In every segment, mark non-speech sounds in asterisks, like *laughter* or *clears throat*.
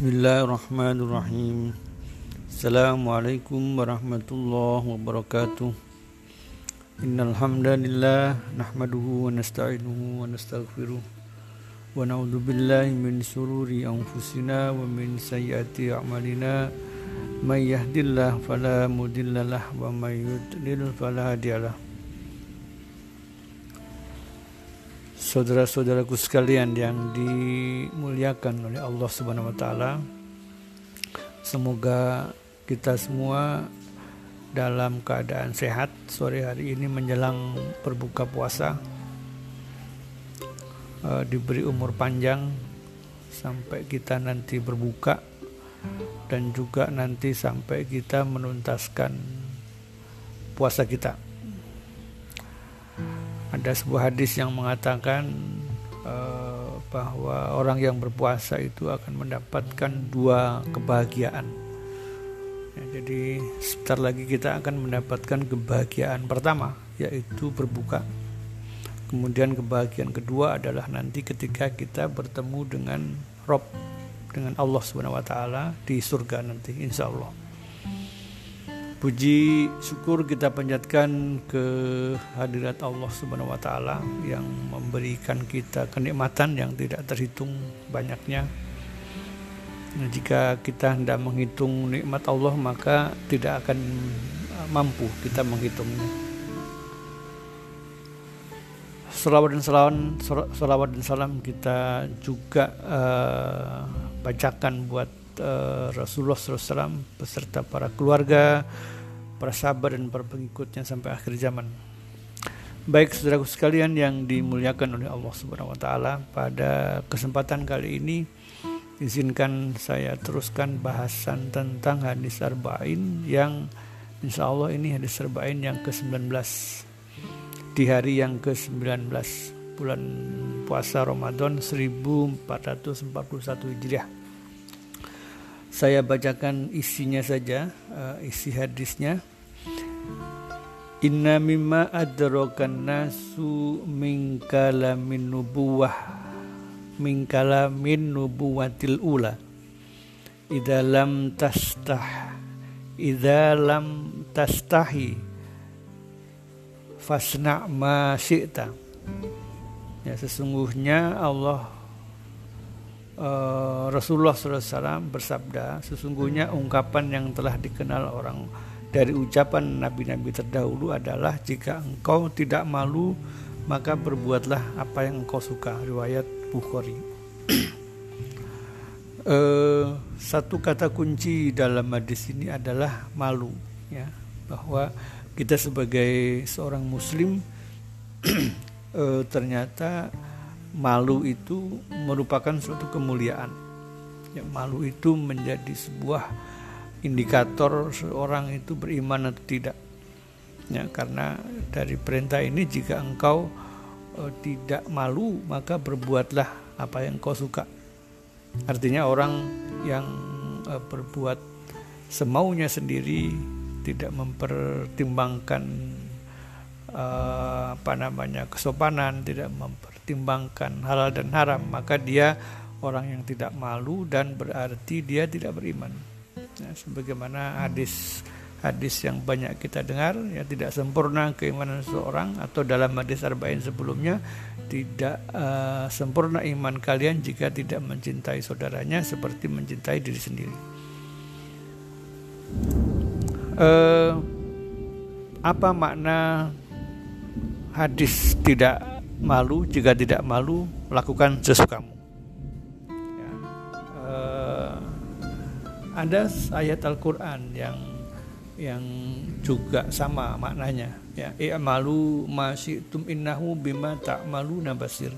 بسم الله الرحمن الرحيم السلام عليكم ورحمة الله وبركاته إن الحمد لله نحمده ونستعينه ونستغفره ونعوذ بالله من شرور أنفسنا ومن سيئات أعمالنا من يهد الله فلا مضل له ومن يضلل فلا هادي له Saudara-saudaraku sekalian yang dimuliakan oleh Allah Subhanahu wa taala. Semoga kita semua dalam keadaan sehat sore hari ini menjelang berbuka puasa. Uh, diberi umur panjang sampai kita nanti berbuka dan juga nanti sampai kita menuntaskan puasa kita ada sebuah hadis yang mengatakan uh, bahwa orang yang berpuasa itu akan mendapatkan dua kebahagiaan. Ya, jadi sebentar lagi kita akan mendapatkan kebahagiaan pertama yaitu berbuka. Kemudian kebahagiaan kedua adalah nanti ketika kita bertemu dengan Rob dengan Allah Subhanahu wa taala di surga nanti insya Allah. Puji syukur kita panjatkan ke hadirat Allah Subhanahu wa taala yang memberikan kita kenikmatan yang tidak terhitung banyaknya. Nah, jika kita tidak menghitung nikmat Allah maka tidak akan mampu kita menghitungnya. Salawat dan salam, salawat dan salam kita juga uh, bacakan buat Rasulullah SAW beserta para keluarga, para sahabat dan para pengikutnya sampai akhir zaman. Baik saudaraku sekalian yang dimuliakan oleh Allah Subhanahu wa taala, pada kesempatan kali ini izinkan saya teruskan bahasan tentang hadis arba'in yang insya Allah ini hadis arba'in yang ke-19 di hari yang ke-19 bulan puasa Ramadan 1441 Hijriah. Saya bacakan isinya saja, uh, isi hadisnya. Inna mimma adrakan nasu min kalamin nubuwah min kalamin nubuwatil ula idza lam tastah idza lam tastahi fasna ma syi'ta ya sesungguhnya Allah uh, Rasulullah SAW bersabda, sesungguhnya ungkapan yang telah dikenal orang dari ucapan nabi-nabi terdahulu adalah jika engkau tidak malu maka berbuatlah apa yang engkau suka. Riwayat Bukhari. uh, *clears throat* satu kata kunci dalam hadis ini adalah malu, ya bahwa kita sebagai seorang Muslim uh, *clears throat* ternyata malu itu merupakan suatu kemuliaan. Ya, malu itu menjadi sebuah indikator seorang itu beriman atau tidak. Ya, karena dari perintah ini jika engkau e, tidak malu maka berbuatlah apa yang kau suka. Artinya orang yang e, berbuat semaunya sendiri tidak mempertimbangkan e, apa namanya kesopanan, tidak memper mempertimbangkan halal dan haram maka dia orang yang tidak malu dan berarti dia tidak beriman. Ya, sebagaimana hadis hadis yang banyak kita dengar ya tidak sempurna keimanan seseorang atau dalam hadis arba'in sebelumnya tidak uh, sempurna iman kalian jika tidak mencintai saudaranya seperti mencintai diri sendiri. Uh, apa makna hadis tidak malu jika tidak malu lakukan sesukamu. Ya. uh, ada ayat Al-Quran yang yang juga sama maknanya. Ya i'malu masyitum innahu bima ta'malu nabasir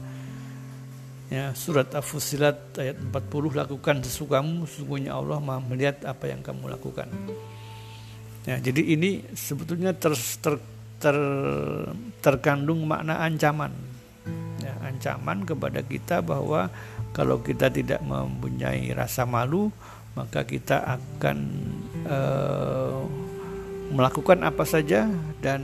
ya surat Al-Fusilat ayat 40 lakukan sesukamu sesungguhnya Allah Maha melihat apa yang kamu lakukan. Ya jadi ini sebetulnya ter, ter, ter, terkandung makna ancaman ancaman kepada kita bahwa kalau kita tidak mempunyai rasa malu maka kita akan uh, melakukan apa saja dan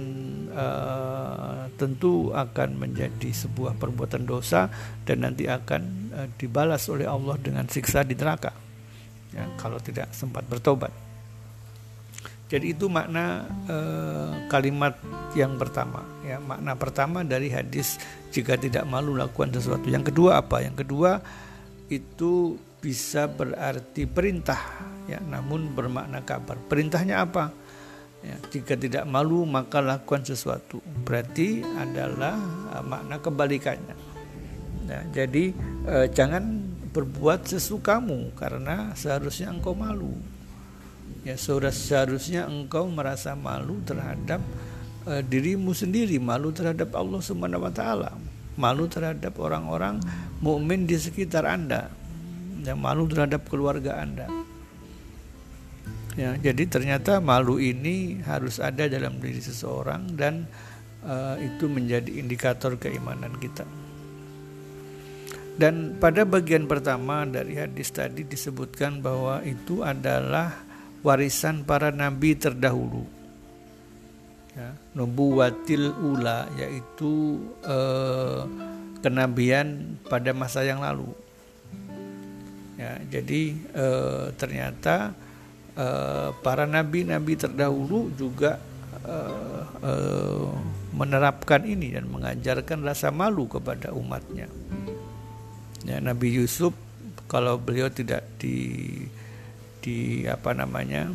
uh, tentu akan menjadi sebuah perbuatan dosa dan nanti akan uh, dibalas oleh Allah dengan siksa di neraka ya, kalau tidak sempat bertobat. Jadi itu makna eh, kalimat yang pertama. Ya, makna pertama dari hadis jika tidak malu lakukan sesuatu. Yang kedua apa? Yang kedua itu bisa berarti perintah, ya, namun bermakna kabar. Perintahnya apa? Ya, jika tidak malu maka lakukan sesuatu. Berarti adalah uh, makna kebalikannya. Ya, jadi eh, jangan berbuat sesukamu karena seharusnya engkau malu ya seharusnya engkau merasa malu terhadap uh, dirimu sendiri malu terhadap Allah Subhanahu wa taala malu terhadap orang-orang mukmin di sekitar Anda yang malu terhadap keluarga Anda. Ya jadi ternyata malu ini harus ada dalam diri seseorang dan uh, itu menjadi indikator keimanan kita. Dan pada bagian pertama dari hadis tadi disebutkan bahwa itu adalah warisan para nabi terdahulu. Ya, nubuwatil ula yaitu eh, kenabian pada masa yang lalu. Ya jadi eh, ternyata eh, para nabi-nabi terdahulu juga eh, eh, menerapkan ini dan mengajarkan rasa malu kepada umatnya. Ya Nabi Yusuf kalau beliau tidak di di apa namanya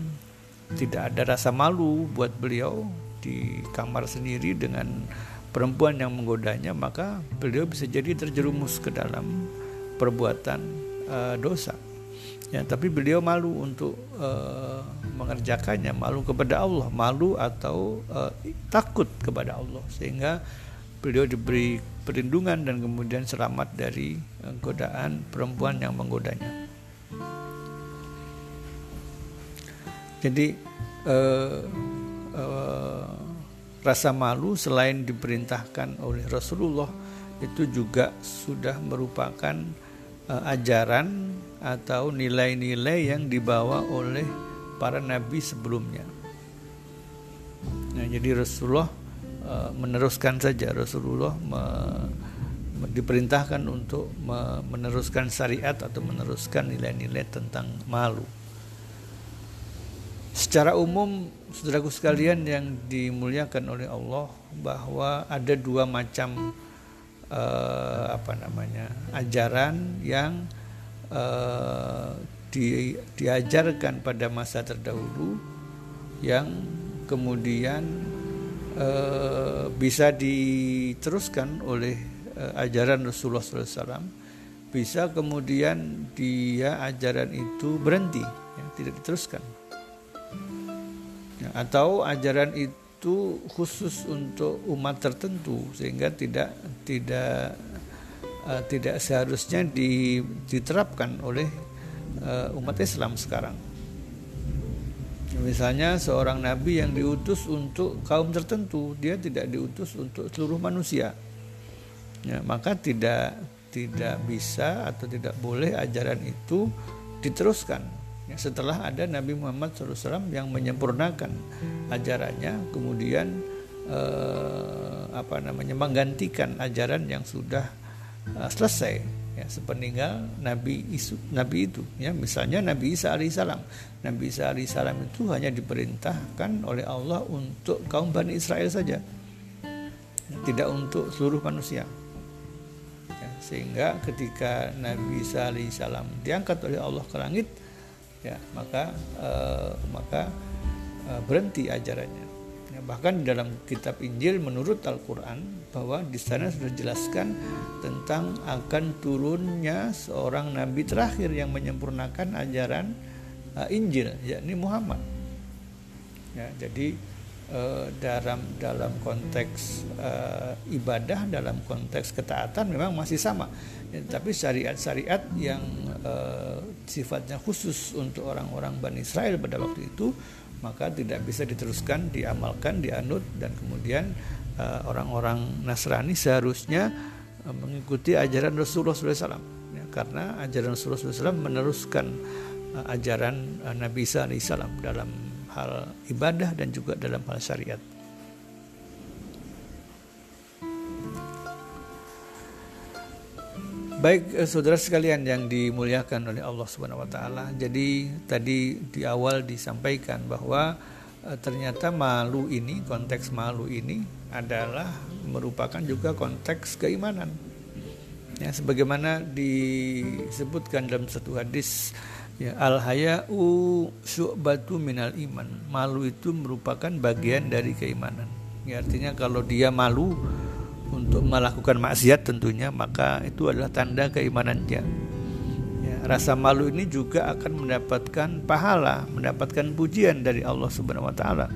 tidak ada rasa malu buat beliau di kamar sendiri dengan perempuan yang menggodanya maka beliau bisa jadi terjerumus ke dalam perbuatan uh, dosa. Ya tapi beliau malu untuk uh, mengerjakannya malu kepada Allah malu atau uh, takut kepada Allah. Sehingga beliau diberi perlindungan dan kemudian selamat dari godaan perempuan yang menggodanya Jadi eh, eh, rasa malu selain diperintahkan oleh Rasulullah itu juga sudah merupakan eh, ajaran atau nilai-nilai yang dibawa oleh para nabi sebelumnya. Nah, jadi Rasulullah eh, meneruskan saja Rasulullah me, diperintahkan untuk meneruskan syariat atau meneruskan nilai-nilai tentang malu. Secara umum, saudaraku sekalian yang dimuliakan oleh Allah, bahwa ada dua macam uh, apa namanya ajaran yang uh, di, diajarkan pada masa terdahulu, yang kemudian uh, bisa diteruskan oleh uh, ajaran Rasulullah SAW, bisa kemudian dia ajaran itu berhenti, ya, tidak diteruskan atau ajaran itu khusus untuk umat tertentu sehingga tidak tidak uh, tidak seharusnya di, diterapkan oleh uh, umat Islam sekarang. Misalnya seorang nabi yang diutus untuk kaum tertentu, dia tidak diutus untuk seluruh manusia. Ya, maka tidak tidak bisa atau tidak boleh ajaran itu diteruskan Ya, setelah ada Nabi Muhammad SAW yang menyempurnakan ajarannya, kemudian eh, apa namanya menggantikan ajaran yang sudah eh, selesai ya sepeninggal Nabi Isu, Nabi itu ya misalnya Nabi Isa alaihissalam Nabi Isa alaihissalam itu hanya diperintahkan oleh Allah untuk kaum Bani Israel saja tidak untuk seluruh manusia. Ya, sehingga ketika Nabi Isa alaihissalam diangkat oleh Allah ke langit ya maka uh, maka uh, berhenti ajarannya. Ya, bahkan dalam kitab Injil menurut Al-Quran bahwa di sana sudah dijelaskan tentang akan turunnya seorang nabi terakhir yang menyempurnakan ajaran uh, Injil yakni Muhammad. Ya jadi uh, dalam dalam konteks uh, ibadah dalam konteks ketaatan memang masih sama ya, tapi syariat-syariat yang uh, sifatnya khusus untuk orang-orang Bani Israel pada waktu itu maka tidak bisa diteruskan diamalkan dianut dan kemudian uh, orang-orang Nasrani seharusnya uh, mengikuti ajaran Rasulullah SAW ya, karena ajaran Rasulullah SAW meneruskan uh, ajaran uh, Nabi Isa alaihissalam dalam hal ibadah dan juga dalam hal syariat. Baik eh, saudara sekalian yang dimuliakan oleh Allah Subhanahu wa taala. Jadi tadi di awal disampaikan bahwa eh, ternyata malu ini konteks malu ini adalah merupakan juga konteks keimanan. Ya sebagaimana disebutkan dalam satu hadis ya al haya'u syu'batu minal iman. Malu itu merupakan bagian dari keimanan. Ya artinya kalau dia malu untuk melakukan maksiat tentunya maka itu adalah tanda keimanannya. Ya, rasa malu ini juga akan mendapatkan pahala mendapatkan pujian dari Allah Subhanahu Wa Taala.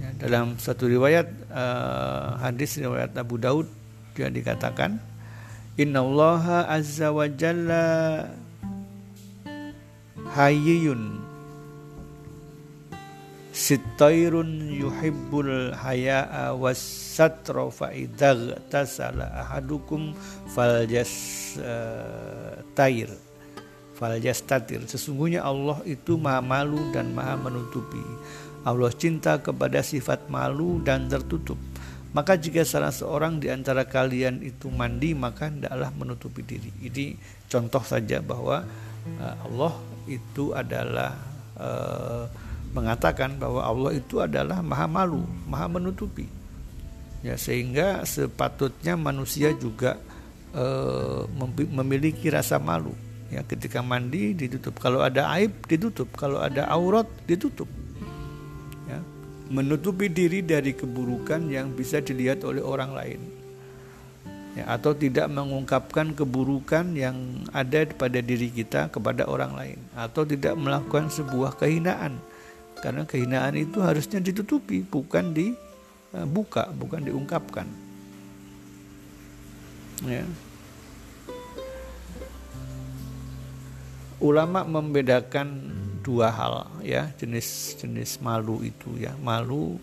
Ya, dalam satu riwayat uh, hadis riwayat Abu Daud juga dikatakan Inna Allah Azza wa Jalla Hayyun Sitairun yuhibbul haya'a wassatra fa idza tasala ahadukum faljas uh, tair faljastatir sesungguhnya Allah itu maha malu dan maha menutupi. Allah cinta kepada sifat malu dan tertutup. Maka jika salah seorang di antara kalian itu mandi maka hendaklah menutupi diri. Ini contoh saja bahwa uh, Allah itu adalah uh, mengatakan bahwa Allah itu adalah maha malu, maha menutupi. Ya, sehingga sepatutnya manusia juga e, memiliki rasa malu. Ya, ketika mandi ditutup. Kalau ada aib ditutup. Kalau ada aurat ditutup. Ya, menutupi diri dari keburukan yang bisa dilihat oleh orang lain. Ya, atau tidak mengungkapkan keburukan yang ada pada diri kita kepada orang lain atau tidak melakukan sebuah kehinaan karena kehinaan itu harusnya ditutupi, bukan dibuka, eh, bukan diungkapkan. Ya. Ulama membedakan dua hal ya jenis-jenis malu itu ya malu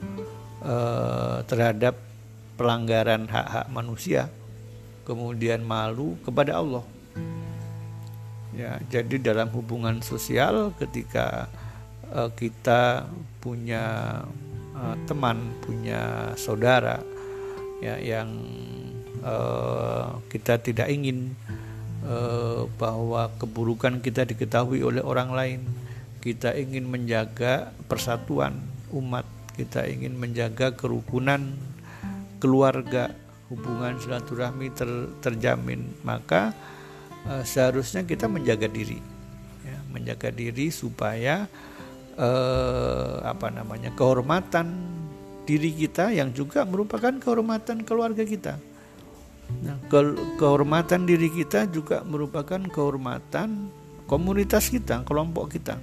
eh, terhadap pelanggaran hak-hak manusia kemudian malu kepada Allah ya jadi dalam hubungan sosial ketika uh, kita punya uh, teman, punya saudara ya yang uh, kita tidak ingin uh, bahwa keburukan kita diketahui oleh orang lain. Kita ingin menjaga persatuan umat, kita ingin menjaga kerukunan keluarga, hubungan silaturahmi ter, terjamin. Maka uh, seharusnya kita menjaga diri, ya, menjaga diri supaya eh, apa namanya kehormatan diri kita yang juga merupakan kehormatan keluarga kita. Nah, ke kehormatan diri kita juga merupakan kehormatan komunitas kita, kelompok kita.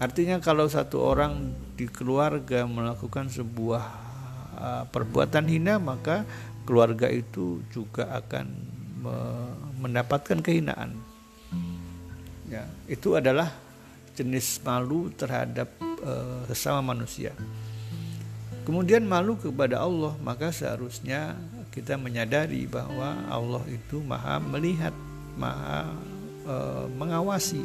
Artinya kalau satu orang di keluarga melakukan sebuah uh, perbuatan hina, maka keluarga itu juga akan me mendapatkan kehinaan. Ya, itu adalah jenis malu terhadap uh, sesama manusia. Kemudian malu kepada Allah, maka seharusnya kita menyadari bahwa Allah itu maha melihat, maha uh, mengawasi.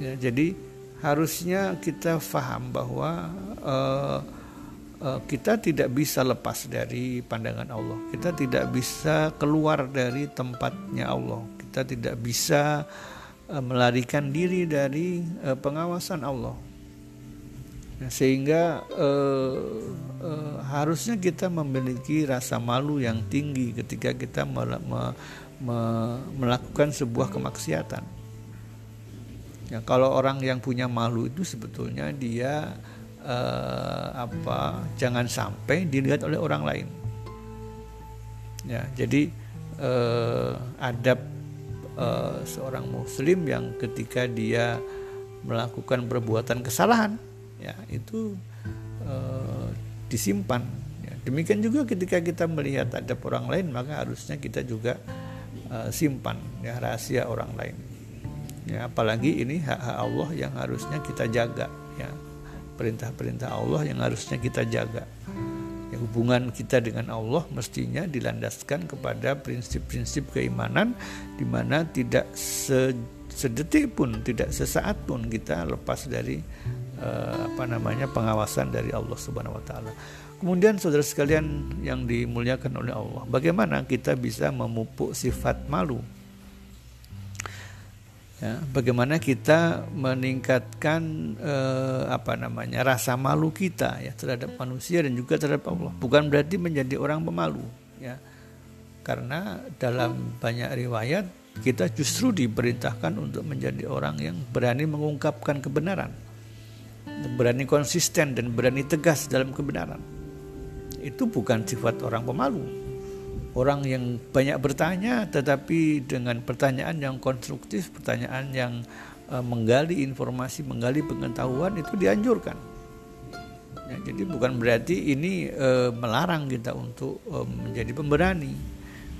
Ya, jadi harusnya kita faham bahwa uh, kita tidak bisa lepas dari pandangan Allah. Kita tidak bisa keluar dari tempatnya Allah. Kita tidak bisa melarikan diri dari uh, pengawasan Allah. Nah, sehingga uh, uh, harusnya kita memiliki rasa malu yang tinggi ketika kita me me me melakukan sebuah kemaksiatan. Ya, kalau orang yang punya malu itu sebetulnya dia uh, apa jangan sampai dilihat oleh orang lain. Ya, jadi uh, adab uh, seorang muslim yang ketika dia melakukan perbuatan kesalahan ya itu uh, disimpan. Ya, demikian juga ketika kita melihat ada orang lain maka harusnya kita juga uh, simpan ya rahasia orang lain. Ya apalagi ini hak-hak Allah yang harusnya kita jaga ya. Perintah-perintah Allah yang harusnya kita jaga hubungan kita dengan Allah mestinya dilandaskan kepada prinsip-prinsip keimanan di mana tidak sedetik pun tidak sesaat pun kita lepas dari uh, apa namanya pengawasan dari Allah Subhanahu wa taala. Kemudian saudara sekalian yang dimuliakan oleh Allah, bagaimana kita bisa memupuk sifat malu? Ya, bagaimana kita meningkatkan eh, apa namanya rasa malu kita ya terhadap manusia dan juga terhadap Allah. Bukan berarti menjadi orang pemalu, ya. Karena dalam banyak riwayat kita justru diperintahkan untuk menjadi orang yang berani mengungkapkan kebenaran, berani konsisten dan berani tegas dalam kebenaran itu bukan sifat orang pemalu. Orang yang banyak bertanya tetapi dengan pertanyaan yang konstruktif, pertanyaan yang uh, menggali informasi, menggali pengetahuan itu dianjurkan. Ya, jadi bukan berarti ini uh, melarang kita untuk uh, menjadi pemberani.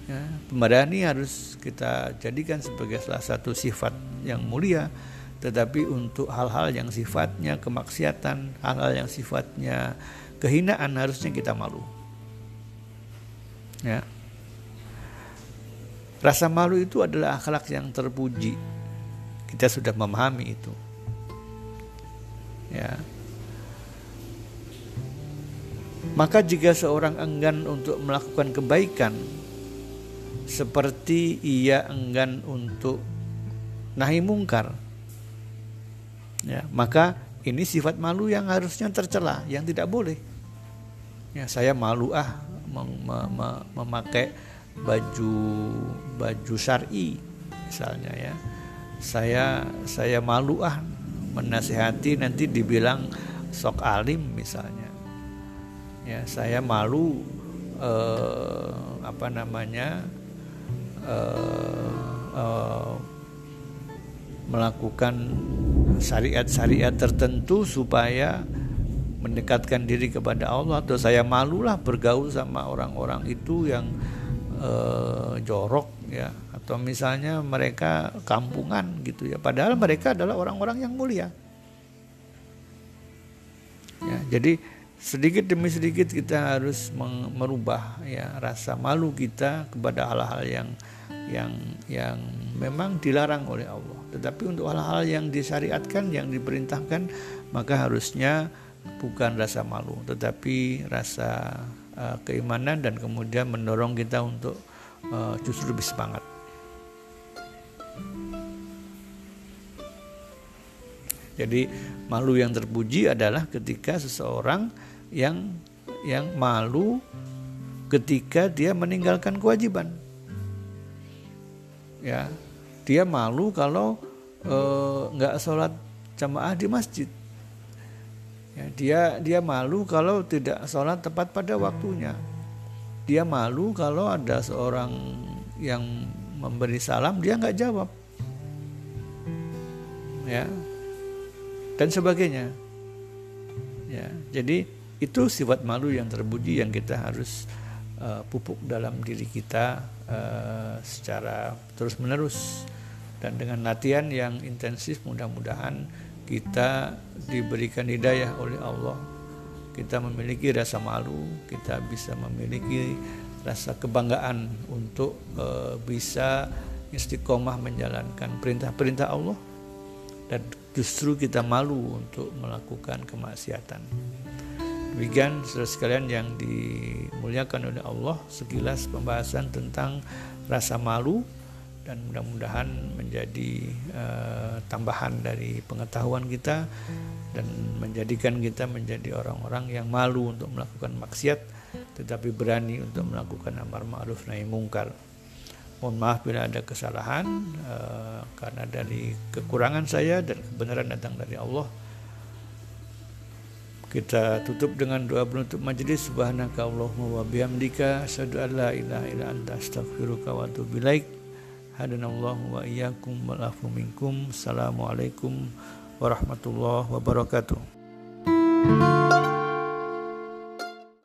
Ya, pemberani harus kita jadikan sebagai salah satu sifat yang mulia tetapi untuk hal-hal yang sifatnya kemaksiatan, hal-hal yang sifatnya kehinaan harusnya kita malu. Ya. Rasa malu itu adalah akhlak yang terpuji. Kita sudah memahami itu. Ya. Maka jika seorang enggan untuk melakukan kebaikan seperti ia enggan untuk nahi mungkar, ya, maka ini sifat malu yang harusnya tercela, yang tidak boleh ya saya malu ah mem mem memakai baju baju syari misalnya ya. Saya saya malu ah menasihati nanti dibilang sok alim misalnya. Ya saya malu eh, apa namanya eh, eh, melakukan syariat-syariat tertentu supaya mendekatkan diri kepada Allah atau saya malulah bergaul sama orang-orang itu yang uh, jorok ya. Atau misalnya mereka kampungan gitu ya. Padahal mereka adalah orang-orang yang mulia. Ya jadi sedikit demi sedikit kita harus merubah ya rasa malu kita kepada hal-hal yang yang yang memang dilarang oleh Allah. Tetapi untuk hal-hal yang disyariatkan yang diperintahkan maka harusnya bukan rasa malu tetapi rasa uh, keimanan dan kemudian mendorong kita untuk uh, justru lebih semangat. Jadi malu yang terpuji adalah ketika seseorang yang yang malu ketika dia meninggalkan kewajiban. Ya, dia malu kalau eh, nggak uh, sholat jamaah di masjid Ya, dia dia malu kalau tidak sholat tepat pada waktunya. Dia malu kalau ada seorang yang memberi salam dia nggak jawab. Ya. Dan sebagainya. Ya, jadi itu sifat malu yang terpuji yang kita harus uh, pupuk dalam diri kita uh, secara terus-menerus dan dengan latihan yang intensif mudah-mudahan kita diberikan hidayah oleh Allah. Kita memiliki rasa malu kita bisa memiliki rasa kebanggaan untuk e, bisa istiqomah menjalankan perintah-perintah Allah. Dan justru kita malu untuk melakukan kemaksiatan. Demikian saudara sekalian yang dimuliakan oleh Allah sekilas pembahasan tentang rasa malu dan mudah-mudahan menjadi uh, tambahan dari pengetahuan kita dan menjadikan kita menjadi orang-orang yang malu untuk melakukan maksiat tetapi berani untuk melakukan amar ma'ruf nahi mungkar. Mohon maaf bila ada kesalahan uh, karena dari kekurangan saya dan kebenaran datang dari Allah. Kita tutup dengan doa penutup majelis subhanaka Allahumma wa bihamdika asyhadu an la ilaha illa anta astaghfiruka wa atubu ilaik. Hadanallahu wa iyyakum wal afu minkum. Assalamualaikum warahmatullahi wabarakatuh